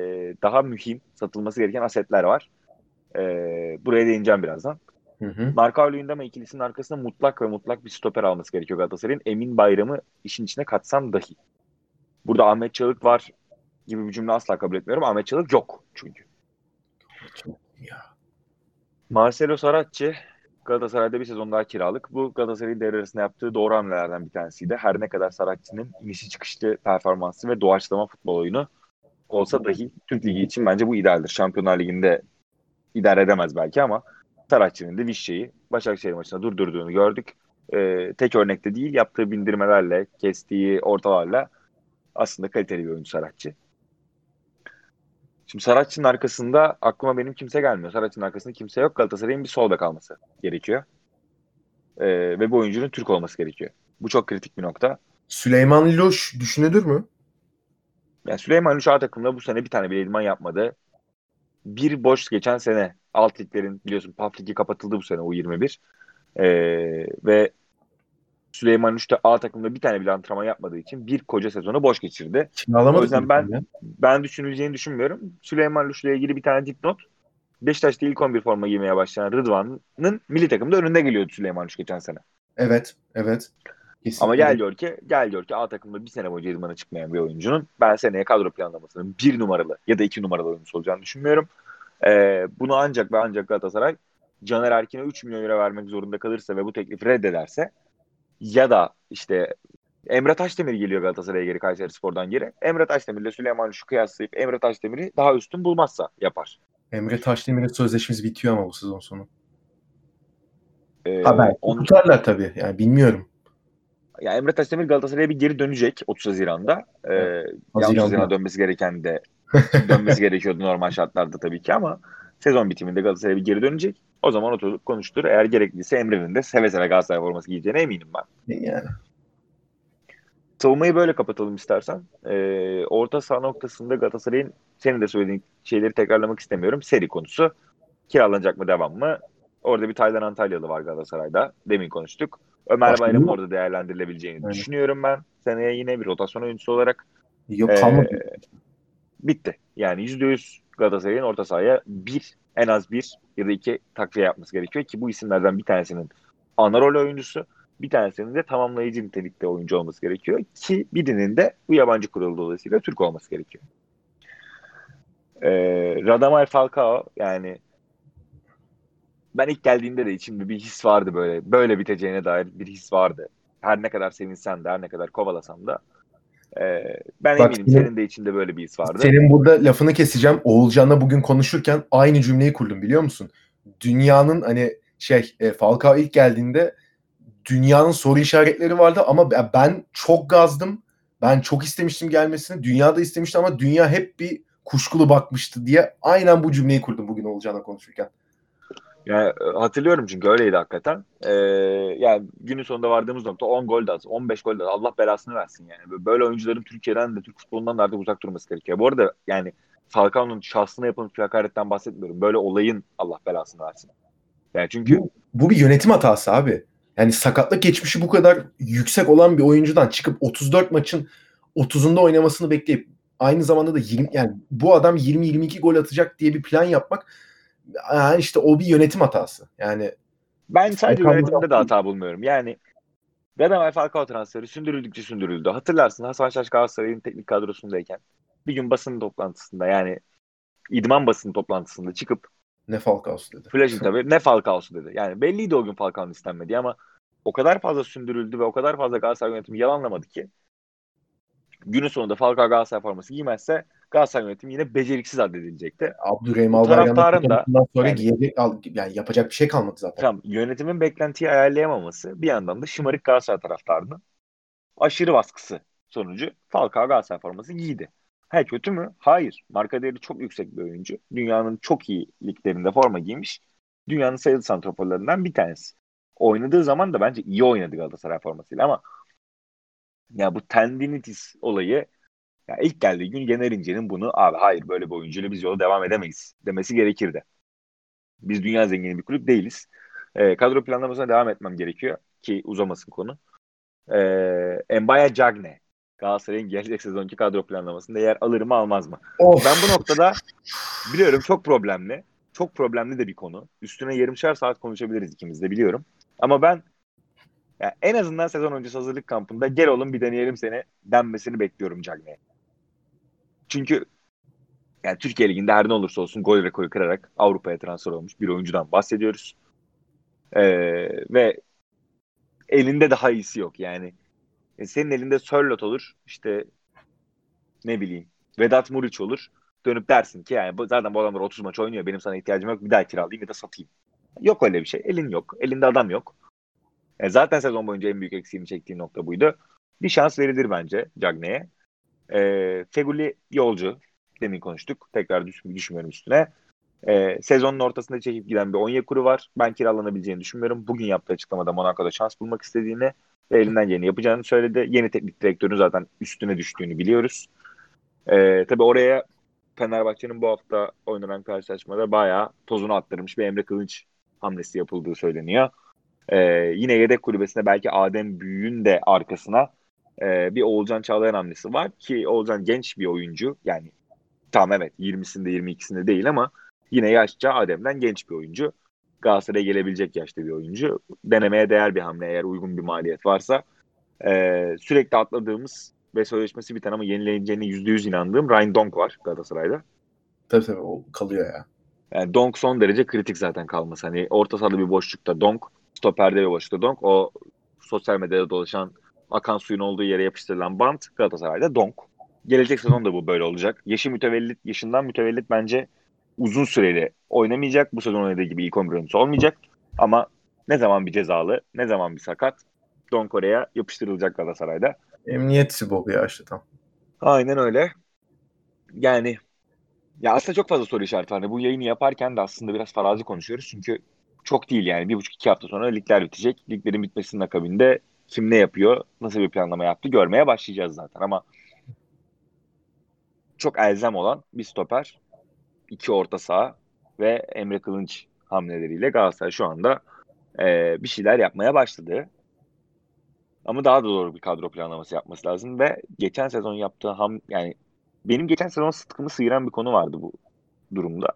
daha mühim satılması gereken asetler var. E, buraya değineceğim birazdan. Hı hı. Marka Luyendama ikilisinin arkasında mutlak ve mutlak bir stoper alması gerekiyor Galatasaray'ın. Emin Bayram'ı işin içine katsam dahi. Burada Ahmet Çalık var gibi bir cümle asla kabul etmiyorum. Ahmet Çalık yok çünkü. Ya. Marcelo Saratçı Galatasaray'da bir sezon daha kiralık. Bu Galatasaray'ın devre arasında yaptığı doğru hamlelerden bir tanesiydi. Her ne kadar Saratçı'nın inişi çıkışlı performansı ve doğaçlama futbol oyunu olsa dahi Türk Ligi için bence bu idealdir. Şampiyonlar Ligi'nde idare edemez belki ama Saratçı'nın da Vişçe'yi Başakşehir maçında durdurduğunu gördük. Ee, tek örnekte değil yaptığı bindirmelerle, kestiği ortalarla aslında kaliteli bir oyuncu Saratçı. Şimdi Saratçı'nın arkasında aklıma benim kimse gelmiyor. Saratçı'nın arkasında kimse yok. Galatasaray'ın bir sol bek alması gerekiyor. Ee, ve bu oyuncunun Türk olması gerekiyor. Bu çok kritik bir nokta. Süleyman Liloş düşünülür mü? Yani Süleyman Liloş A takımda bu sene bir tane bile idman yapmadı. Bir boş geçen sene alt liglerin biliyorsun PAF ligi kapatıldı bu sene U21. Ee, ve Süleyman Üç'te A takımda bir tane bile antrenman yapmadığı için bir koca sezonu boş geçirdi. o yüzden ben ya. ben düşünüleceğini düşünmüyorum. Süleyman Üç'le ilgili bir tane dipnot. Beşiktaş'ta ilk 11 forma giymeye başlayan Rıdvan'ın milli takımda önünde geliyordu Süleyman Üç geçen sene. Evet, evet. Kesinlikle. Ama gel diyor ki, gel diyor ki A takımda bir sene boyunca idmana çıkmayan bir oyuncunun ben seneye kadro planlamasının bir numaralı ya da iki numaralı oyuncusu olacağını düşünmüyorum. Ee, bunu ancak ve ancak Galatasaray Caner Erkin'e 3 milyon euro vermek zorunda kalırsa ve bu teklifi reddederse ya da işte Emre Taşdemir geliyor Galatasaray'a geri Kayseri Spor'dan geri. Emre Taşdemir ile Süleyman şu kıyaslayıp Emre Taşdemir'i daha üstün bulmazsa yapar. Emre Taşdemir'in sözleşmesi bitiyor ama bu sezon sonu. Ee, Ha belki on- tutarlar tabii. Yani bilmiyorum. ya Emre Taşdemir Galatasaray'a bir geri dönecek 30 Haziran'da. Ee, ya 30 Haziran'da. Haziran'a dönmesi gereken de dönmesi gerekiyordu normal şartlarda tabii ki ama sezon bitiminde Galatasaray'a bir geri dönecek. O zaman oturup konuştur. Eğer gerekliyse Emre'nin de seve seve Galatasaray forması giyeceğine eminim ben. Yani Savunmayı böyle kapatalım istersen. Ee, orta saha noktasında Galatasaray'ın senin de söylediğin şeyleri tekrarlamak istemiyorum. Seri konusu. Kiralanacak mı devam mı? Orada bir Taylan Antalyalı var Galatasaray'da. Demin konuştuk. Ömer mı? orada değerlendirilebileceğini Aynen. düşünüyorum ben. Seneye yine bir rotasyon oyuncusu olarak yok Ee, kalmadı. bitti. Yani %100 Galatasaray'ın orta sahaya bir, en az bir ya da iki takviye yapması gerekiyor ki bu isimlerden bir tanesinin ana rol oyuncusu, bir tanesinin de tamamlayıcı nitelikte oyuncu olması gerekiyor ki birinin de bu yabancı kurulu dolayısıyla Türk olması gerekiyor. Ee, Radamel Falcao yani ben ilk geldiğinde de içimde bir his vardı böyle. Böyle biteceğine dair bir his vardı. Her ne kadar sevinsem de, her ne kadar kovalasam da. Ee, ben Bak, eminim senin- senin de içinde böyle bir his vardı. Senin burada lafını keseceğim. Oğulcan'la bugün konuşurken aynı cümleyi kurdum biliyor musun? Dünyanın hani şey e, Falcao ilk geldiğinde dünyanın soru işaretleri vardı ama ben- ben çok gazdım. Ben çok istemiştim gelmesini. Dünya da istemişti ama dünya hep bir kuşkulu bakmıştı diye aynen bu cümleyi kurdum bugün Oğulcan'la konuşurken. Yani e, hatırlıyorum çünkü öyleydi hakikaten. Ee, yani günün sonunda vardığımız nokta 10 gol de az, 15 gol de az. Allah belasını versin yani. Böyle oyuncuların Türkiye'den de Türk futbolundan da artık uzak durması gerekiyor. Bu arada yani Falcao'nun şahsına yapılmış bir hakaretten bahsetmiyorum. Böyle olayın Allah belasını versin. Yani çünkü Bu, bu bir yönetim hatası abi. Yani sakatlık geçmişi bu kadar yüksek olan bir oyuncudan çıkıp 34 maçın 30'unda oynamasını bekleyip aynı zamanda da 20 yani bu adam 20-22 gol atacak diye bir plan yapmak yani işte o bir yönetim hatası. Yani Ben sadece yönetimde de hata bulmuyorum. Yani Radamel Falcao transferi sündürüldükçe sündürüldü. Hatırlarsın Hasan Şaş Galatasaray'ın teknik kadrosundayken bir gün basın toplantısında yani idman basın toplantısında çıkıp ne Falcao'su dedi. Flash'in tabii ne Falcao'su dedi. Yani belliydi o gün Falcao'nun istenmediği ama o kadar fazla sündürüldü ve o kadar fazla Galatasaray yönetimi yalanlamadı ki günün sonunda Falcao Galatasaray forması giymezse Galatasaray yönetimi yine beceriksiz addedilecekti. Abdurrahim Albayrak'ın da- sonra yani- giyecek yani yapacak bir şey kalmadı zaten. Tamam yönetimin beklentiyi ayarlayamaması bir yandan da şımarık Galatasaray taraftarının aşırı baskısı sonucu Falcao Galatasaray forması giydi. Ha kötü mü? Hayır. Marka değeri çok yüksek bir oyuncu. Dünyanın çok iyi liglerinde forma giymiş. Dünyanın sayılı santraforlarından bir tanesi. Oynadığı zaman da bence iyi oynadı Galatasaray formasıyla ama ya bu tendinitis olayı ya ilk geldiği gün Yener İnce'nin bunu abi hayır böyle bir oyuncuyla biz yola devam edemeyiz demesi gerekirdi. Biz dünya zengini bir kulüp değiliz. Ee, kadro planlamasına devam etmem gerekiyor ki uzamasın konu. Ee, Mbaya Cagne Galatasaray'ın gelecek sezonki kadro planlamasında yer alır mı almaz mı? Of. Ben bu noktada biliyorum çok problemli. Çok problemli de bir konu. Üstüne yarımşar saat konuşabiliriz ikimiz de biliyorum. Ama ben ya en azından sezon öncesi hazırlık kampında gel oğlum bir deneyelim seni denmesini bekliyorum Cagne'ye. Çünkü yani Türkiye Ligi'nde her ne olursa olsun gol rekoru kırarak Avrupa'ya transfer olmuş bir oyuncudan bahsediyoruz. Ee, ve elinde daha iyisi yok yani. E, senin elinde Sörlot olur işte ne bileyim Vedat Muriç olur. Dönüp dersin ki yani zaten bu adamlar 30 maç oynuyor. Benim sana ihtiyacım yok. Bir daha kiralayayım ya da satayım. Yok öyle bir şey. Elin yok. Elinde adam yok. E, zaten sezon boyunca en büyük eksiğini çektiği nokta buydu. Bir şans verilir bence Cagne'ye. E, Feguli yolcu. Demin konuştuk. Tekrar düş düşmüyorum üstüne. E, sezonun ortasında çekip giden bir Onyekuru var. Ben kiralanabileceğini düşünmüyorum. Bugün yaptığı açıklamada Monaco'da şans bulmak istediğini ve elinden geleni yapacağını söyledi. Yeni teknik direktörün zaten üstüne düştüğünü biliyoruz. E, tabii oraya Fenerbahçe'nin bu hafta oynanan karşılaşmada bayağı tozunu attırmış bir Emre Kılınç hamlesi yapıldığı söyleniyor. Ee, yine yedek kulübesinde belki Adem Büyük'ün de arkasına e, bir Oğulcan Çağlayan hamlesi var ki Oğulcan genç bir oyuncu. Yani tamam evet 20'sinde 22'sinde değil ama yine yaşça Adem'den genç bir oyuncu. Galatasaray'a gelebilecek yaşta bir oyuncu. Denemeye değer bir hamle eğer uygun bir maliyet varsa. Ee, sürekli atladığımız ve sözleşmesi biten ama yenileneceğine %100 inandığım Ryan Donk var Galatasaray'da. Tabii tabii o kalıyor ya. Yani Donk son derece kritik zaten kalması. Hani orta sahada bir boşlukta Donk, stoperde bir boşlukta Donk. O sosyal medyada dolaşan akan suyun olduğu yere yapıştırılan bant Galatasaray'da Donk. Gelecek sezon da bu böyle olacak. Yaşı mütevellit, yaşından mütevellit bence uzun süreli oynamayacak. Bu sezon oynadığı gibi ilk 11 oyuncusu olmayacak. Ama ne zaman bir cezalı, ne zaman bir sakat Donk oraya yapıştırılacak Galatasaray'da. Emniyet Bob ya işte tam. Aynen öyle. Yani ya aslında çok fazla soru işareti var. Hani bu yayını yaparken de aslında biraz farazi konuşuyoruz. Çünkü çok değil yani. Bir buçuk iki hafta sonra ligler bitecek. Liglerin bitmesinin akabinde kim ne yapıyor, nasıl bir planlama yaptı görmeye başlayacağız zaten. Ama çok elzem olan bir stoper, iki orta saha ve Emre Kılınç hamleleriyle Galatasaray şu anda e, bir şeyler yapmaya başladı. Ama daha da doğru bir kadro planlaması yapması lazım ve geçen sezon yaptığı ham yani benim geçen sezon sıtkımı sıyıran bir konu vardı bu durumda.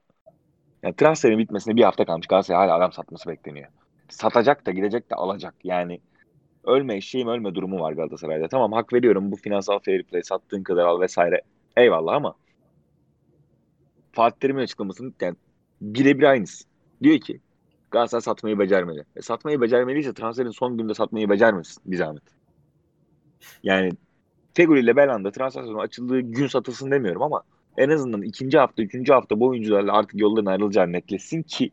Yani transferin bitmesine bir hafta kalmış. Galatasaray hala adam satması bekleniyor. Satacak da gidecek de alacak. Yani ölme eşeğim ölme durumu var Galatasaray'da. Tamam hak veriyorum bu finansal fair play sattığın kadar al vesaire. Eyvallah ama Fatih Terim'in açıklamasının yani birebir aynısı. Diyor ki Galatasaray satmayı becermeli. E, satmayı becermeliyse transferin son günde satmayı becermesin bir zahmet. Yani Feguli ile Belanda transfer sezonu açıldığı gün satılsın demiyorum ama en azından ikinci hafta, üçüncü hafta bu oyuncularla artık yolların ayrılacağı netleşsin ki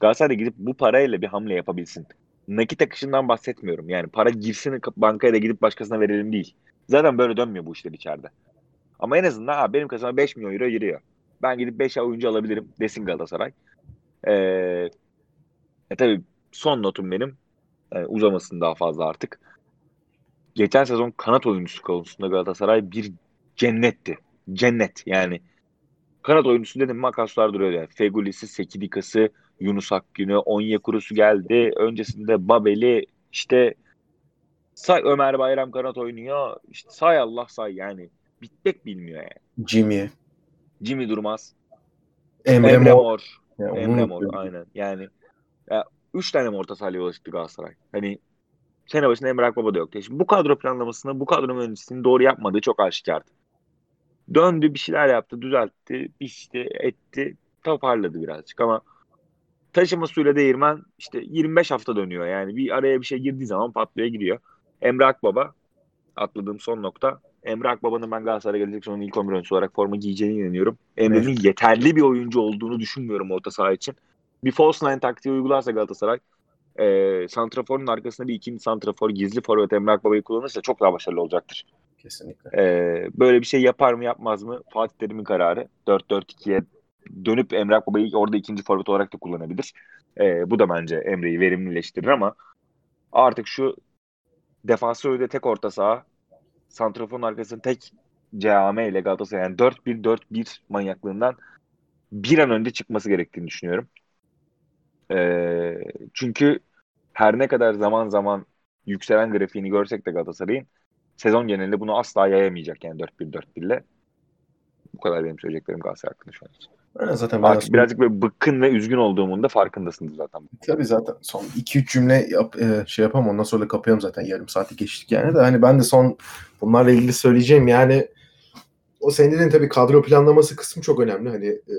Galatasaray'a gidip bu parayla bir hamle yapabilsin. Nakit akışından bahsetmiyorum. Yani para girsin bankaya da gidip başkasına verelim değil. Zaten böyle dönmüyor bu işler içeride. Ama en azından ha, benim kasama 5 milyon euro giriyor. Ben gidip 5 oyuncu alabilirim desin Galatasaray. Ee, e tabii son notum benim. Yani uzamasın daha fazla artık. Geçen sezon kanat oyuncusu konusunda Galatasaray bir cennetti. Cennet yani. Kanat oyuncusu dedim makaslar duruyor yani. Fegulisi, Sekidikası, Yunus Akgün'ü, Onyekurusu geldi. Öncesinde Babeli, işte say Ömer Bayram kanat oynuyor. İşte say Allah say yani. Bitmek bilmiyor yani. Jimmy. Jimmy Durmaz. Emre, Emre Mor. Mor. Ya, Emre Mor unutuyorum. aynen. Yani ya, üç tane mi orta sahaya ulaştı Galatasaray? Hani sene başında Emre Akbaba da yoktu. Şimdi bu kadro planlamasını, bu kadro mühendisliğini doğru yapmadığı çok aşikardı. Döndü bir şeyler yaptı, düzeltti, biçti, etti, toparladı birazcık ama taşıma suyla değirmen işte 25 hafta dönüyor. Yani bir araya bir şey girdiği zaman patlaya gidiyor. Emre Akbaba atladığım son nokta. Emre Akbaba'nın ben Galatasaray'a gelecek sonun ilk 11 oyuncusu olarak forma giyeceğine inanıyorum. Emre'nin yeterli bir oyuncu olduğunu düşünmüyorum orta saha için. Bir false nine taktiği uygularsa Galatasaray e, santraforun arkasında bir ikinci santrafor gizli forvet Emre Akbaba'yı kullanırsa çok daha başarılı olacaktır. Kesinlikle. E, böyle bir şey yapar mı yapmaz mı Fatih Terim'in kararı 4-4-2'ye dönüp Emre Akbaba'yı orada ikinci forvet olarak da kullanabilir. E, bu da bence Emre'yi verimlileştirir ama artık şu defansör de tek orta saha santraforun arkasında tek CAM ile Galatasaray yani 4-1-4-1 manyaklığından bir an önce çıkması gerektiğini düşünüyorum. Ee, çünkü her ne kadar zaman zaman yükselen grafiğini görsek de Galatasaray'ın sezon genelinde bunu asla yayamayacak yani 4-1-4-1 ile. Bu kadar benim söyleyeceklerim Galatasaray hakkında şu an için. Aynen zaten ben Artık son- birazcık böyle bıkkın ve üzgün olduğumun da farkındasınız zaten. Tabii zaten son 2-3 cümle yap, e, şey yapamam ondan sonra kapayalım zaten yarım saati geçtik yani de hani ben de son bunlarla ilgili söyleyeceğim yani o senin dediğin tabii kadro planlaması kısmı çok önemli hani e,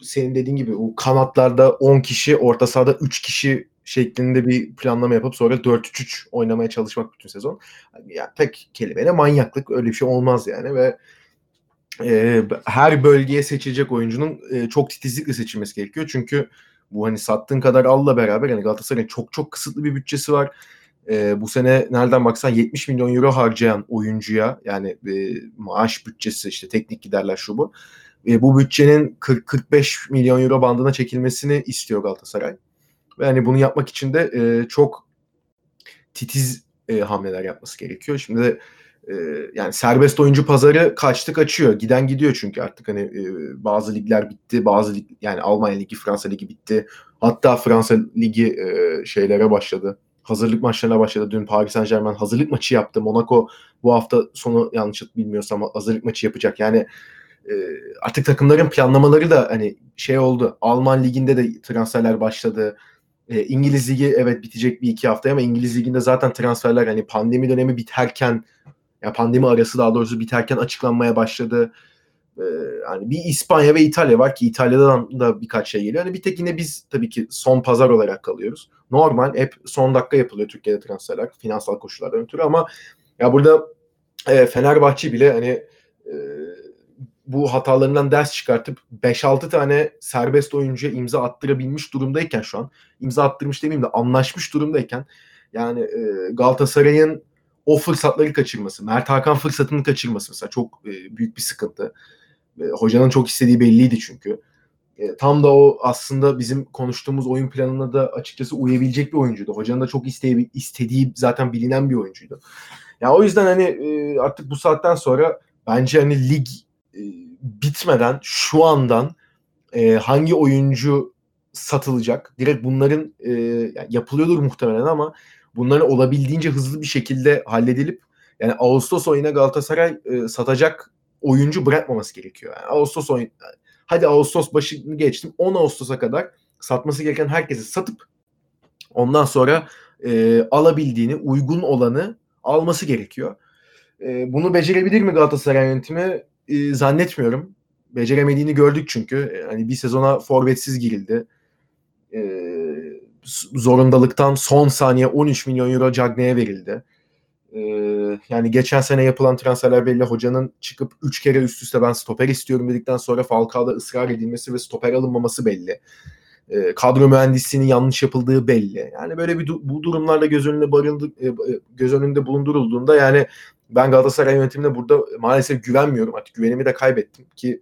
senin dediğin gibi o kanatlarda 10 kişi orta sahada 3 kişi şeklinde bir planlama yapıp sonra 4-3-3 oynamaya çalışmak bütün sezon. Yani tek kelimeyle manyaklık öyle bir şey olmaz yani ve e, her bölgeye seçilecek oyuncunun e, çok titizlikle seçilmesi gerekiyor. Çünkü bu hani sattığın kadar alla beraber yani Galatasaray'ın çok çok kısıtlı bir bütçesi var. E, bu sene nereden baksan 70 milyon euro harcayan oyuncuya yani e, maaş bütçesi işte teknik giderler şu bu. E, bu bütçenin 40-45 milyon euro bandına çekilmesini istiyor Galatasaray. Ve hani bunu yapmak için de e, çok titiz e, hamleler yapması gerekiyor. Şimdi de e, yani serbest oyuncu pazarı kaçtı kaçıyor. Giden gidiyor çünkü artık hani e, bazı ligler bitti. Bazı lig, yani Almanya ligi, Fransa ligi bitti. Hatta Fransa ligi e, şeylere başladı. Hazırlık maçlarına başladı. Dün Paris Saint Germain hazırlık maçı yaptı. Monaco bu hafta sonu yanlış bilmiyorsam hazırlık maçı yapacak. Yani e, artık takımların planlamaları da hani şey oldu. Alman liginde de transferler başladı. İngiliz ligi evet bitecek bir iki haftaya ama İngiliz liginde zaten transferler hani pandemi dönemi biterken ya pandemi arası daha doğrusu biterken açıklanmaya başladı. Ee, hani bir İspanya ve İtalya var ki İtalya'dan da birkaç şey geliyor. Hani bir tek yine biz tabii ki son pazar olarak kalıyoruz. Normal hep son dakika yapılıyor Türkiye'de transferler finansal koşullardan ötürü ama ya burada e, Fenerbahçe bile hani e, bu hatalarından ders çıkartıp 5-6 tane serbest oyuncuya imza attırabilmiş durumdayken şu an imza attırmış demeyeyim de anlaşmış durumdayken yani e, Galatasaray'ın o fırsatları kaçırması, Mert Hakan fırsatını kaçırması mesela çok e, büyük bir sıkıntı. E, hocanın çok istediği belliydi çünkü. E, tam da o aslında bizim konuştuğumuz oyun planına da açıkçası uyabilecek bir oyuncuydu. Hocanın da çok istediği, istediği zaten bilinen bir oyuncuydu. Yani o yüzden hani e, artık bu saatten sonra bence hani lig e, bitmeden şu andan e, hangi oyuncu satılacak? Direkt bunların e, yapılıyordur muhtemelen ama bunların olabildiğince hızlı bir şekilde halledilip yani Ağustos ayına Galatasaray e, satacak oyuncu bırakmaması gerekiyor. Yani Ağustos oyun hadi Ağustos başını geçtim 10 Ağustos'a kadar satması gereken herkesi satıp ondan sonra e, alabildiğini uygun olanı alması gerekiyor. E, bunu becerebilir mi Galatasaray yönetimi? E, zannetmiyorum. Beceremediğini gördük çünkü. E, hani bir sezona forvetsiz girildi. E, zorundalıktan son saniye 13 milyon euro Cagney'e verildi. Ee, yani geçen sene yapılan transferler belli. Hocanın çıkıp 3 kere üst üste ben stoper istiyorum dedikten sonra Falcao'da ısrar edilmesi ve stoper alınmaması belli. Ee, kadro mühendisliğinin yanlış yapıldığı belli. Yani böyle bir bu durumlarla göz önünde barındı, e, e, göz önünde bulundurulduğunda yani ben Galatasaray yönetimine burada maalesef güvenmiyorum. Artık güvenimi de kaybettim ki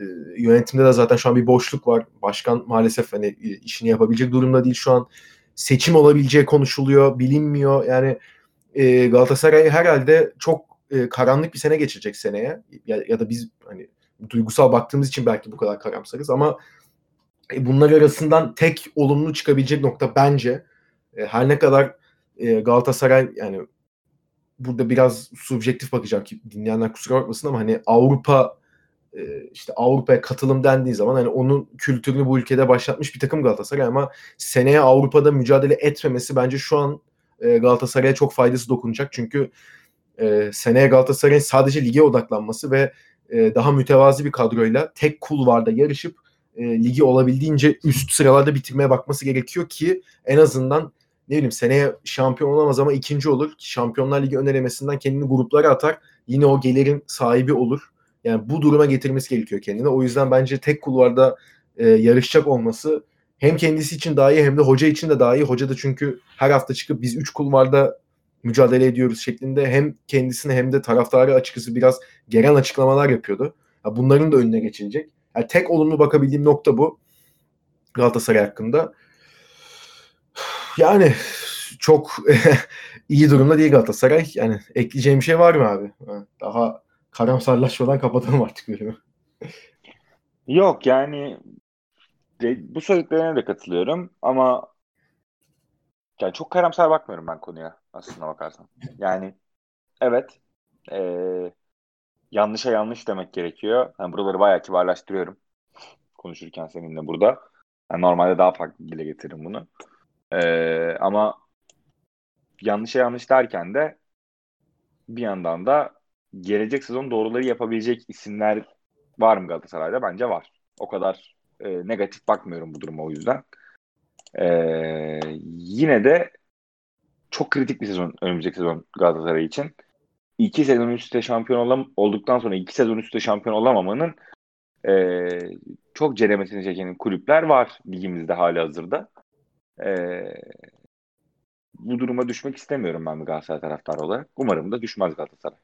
e, yönetimde de zaten şu an bir boşluk var. Başkan maalesef hani e, işini yapabilecek durumda değil şu an. Seçim olabileceği konuşuluyor, bilinmiyor. Yani e, Galatasaray herhalde çok e, karanlık bir sene geçirecek seneye. Ya, ya da biz hani duygusal baktığımız için belki bu kadar karamsarız ama e, bunlar arasından tek olumlu çıkabilecek nokta bence e, her ne kadar e, Galatasaray yani burada biraz subjektif bakacağım ki dinleyenler kusura bakmasın ama hani Avrupa işte Avrupa'ya katılım dendiği zaman hani onun kültürünü bu ülkede başlatmış bir takım Galatasaray ama seneye Avrupa'da mücadele etmemesi bence şu an e, Galatasaray'a çok faydası dokunacak. Çünkü e, seneye Galatasaray'ın sadece lige odaklanması ve e, daha mütevazi bir kadroyla tek kulvarda yarışıp e, ligi olabildiğince üst sıralarda bitirmeye bakması gerekiyor ki en azından ne bileyim seneye şampiyon olamaz ama ikinci olur. Şampiyonlar Ligi önelemesinden kendini gruplara atar. Yine o gelirin sahibi olur. Yani bu duruma getirmesi gerekiyor kendine. O yüzden bence tek kulvarda e, yarışacak olması hem kendisi için daha iyi hem de hoca için de daha iyi. Hoca da çünkü her hafta çıkıp biz üç kulvarda mücadele ediyoruz şeklinde hem kendisine hem de taraftarı açıkçası biraz gelen açıklamalar yapıyordu. Ya bunların da önüne geçilecek. Yani tek olumlu bakabildiğim nokta bu Galatasaray hakkında. Yani çok iyi durumda değil Galatasaray. Yani ekleyeceğim bir şey var mı abi? Daha karamsarlaşmadan kapatalım artık bölümü. Yok yani bu söylediklerine de katılıyorum ama yani çok karamsar bakmıyorum ben konuya aslında bakarsan. Yani evet ee, yanlışa yanlış demek gerekiyor. Yani buraları bayağı kibarlaştırıyorum konuşurken seninle burada. Yani normalde daha farklı dile getiririm bunu. Ee, ama yanlışa yanlış derken de bir yandan da gelecek sezon doğruları yapabilecek isimler var mı Galatasaray'da? Bence var. O kadar e, negatif bakmıyorum bu duruma o yüzden. E, yine de çok kritik bir sezon önümüzdeki sezon Galatasaray için. İki sezon üstte şampiyon olam olduktan sonra iki sezon üstte şampiyon olamamanın e, çok ceremesini çeken kulüpler var ligimizde hali hazırda. E, bu duruma düşmek istemiyorum ben bir Galatasaray taraftarı olarak. Umarım da düşmez Galatasaray.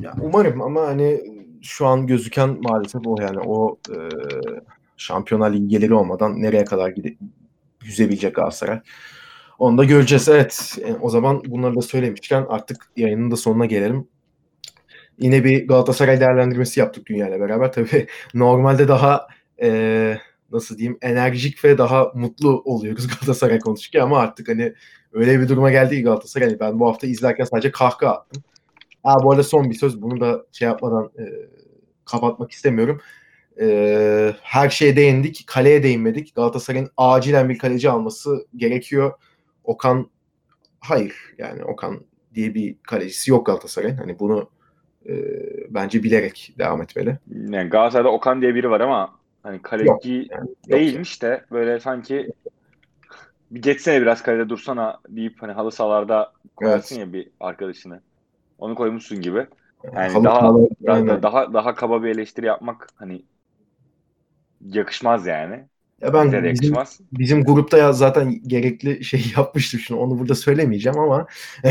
Ya umarım ama hani şu an gözüken maalesef o yani o e, Şampiyonlar Ligi olmadan nereye kadar gide yüzebilecek Galatasaray. Onu da göreceğiz. Evet. E, o zaman bunları da söylemişken artık yayının da sonuna gelelim. Yine bir Galatasaray değerlendirmesi yaptık dünyayla beraber. Tabii normalde daha e, nasıl diyeyim enerjik ve daha mutlu oluyoruz Galatasaray konuşurken ama artık hani öyle bir duruma geldi Galatasaray. Hani ben bu hafta izlerken sadece kahkaha attım. Ha bu arada son bir söz. Bunu da şey yapmadan e, kapatmak istemiyorum. E, her şeye değindik. Kaleye değinmedik. Galatasaray'ın acilen bir kaleci alması gerekiyor. Okan hayır yani Okan diye bir kalecisi yok Galatasaray'ın. Hani bunu e, bence bilerek devam etmeli. Yani Galatasaray'da Okan diye biri var ama hani kaleci Yok, yani, yok değilmiş de böyle sanki bir geçsene biraz kalede dursana deyip hani halı sahalarda koyarsın ya bir arkadaşını. Onu koymuşsun gibi. Yani Halı daha daha, aynen. daha daha kaba bir eleştiri yapmak hani yakışmaz yani. Ya ben Bize de bizim, yakışmaz. bizim grupta ya zaten gerekli şey yapmıştım şunu. Onu burada söylemeyeceğim ama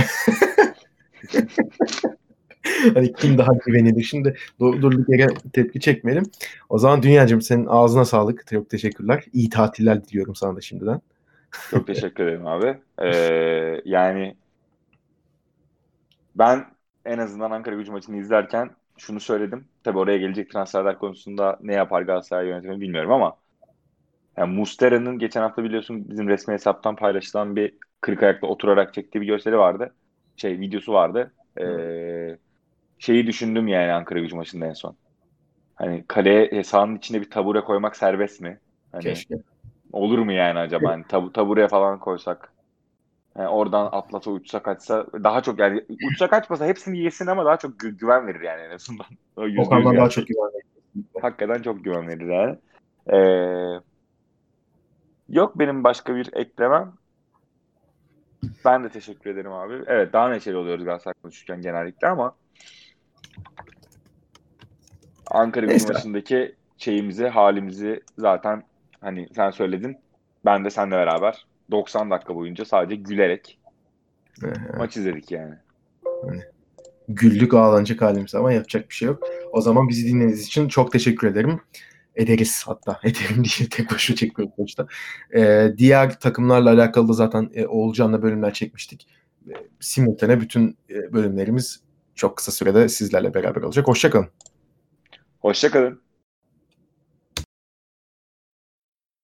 hani kim daha güvenilir. Şimdi dur- durduk yere tepki çekmeyelim. O zaman Dünyacığım senin ağzına sağlık. Çok teşekkürler. İyi tatiller diliyorum sana da şimdiden. Çok teşekkür ederim abi. Ee, yani ben en azından Ankara gücü maçını izlerken şunu söyledim. Tabii oraya gelecek transferler konusunda ne yapar Galatasaray yönetimi bilmiyorum ama yani Mustera'nın geçen hafta biliyorsun bizim resmi hesaptan paylaşılan bir kırık ayakta oturarak çektiği bir gösteri vardı. Şey videosu vardı. Ee, şeyi düşündüm yani Ankara gücü maçında en son. Hani kaleye sahanın içine bir tabure koymak serbest mi? Hani Keşke. Olur mu yani acaba? Hani tabu, tabureye falan koysak. Yani oradan atlasa uçsa kaçsa daha çok yani uçsa kaçmasa hepsini yesin ama daha çok gü- güven verir yani en azından. O Okan'dan daha çok güvenli. Hakikaten çok güven verir yani. Ee, yok benim başka bir eklemem. Ben de teşekkür ederim abi. Evet daha neşeli oluyoruz Galatasaray konuşurken genellikle ama Ankara gücü Neyse. maçındaki şeyimizi, halimizi zaten hani sen söyledin. Ben de seninle beraber 90 dakika boyunca sadece gülerek maç izledik yani. Güldük ağlanacak halimiz ama yapacak bir şey yok. O zaman bizi dinlediğiniz için çok teşekkür ederim. Ederiz hatta. Ederim diye tek başına çekmiyoruz sonuçta. Ee, diğer takımlarla alakalı da zaten e, Oğulcan'la bölümler çekmiştik. E, simultane bütün e, bölümlerimiz çok kısa sürede sizlerle beraber olacak. Hoşçakalın. Hoşçakalın.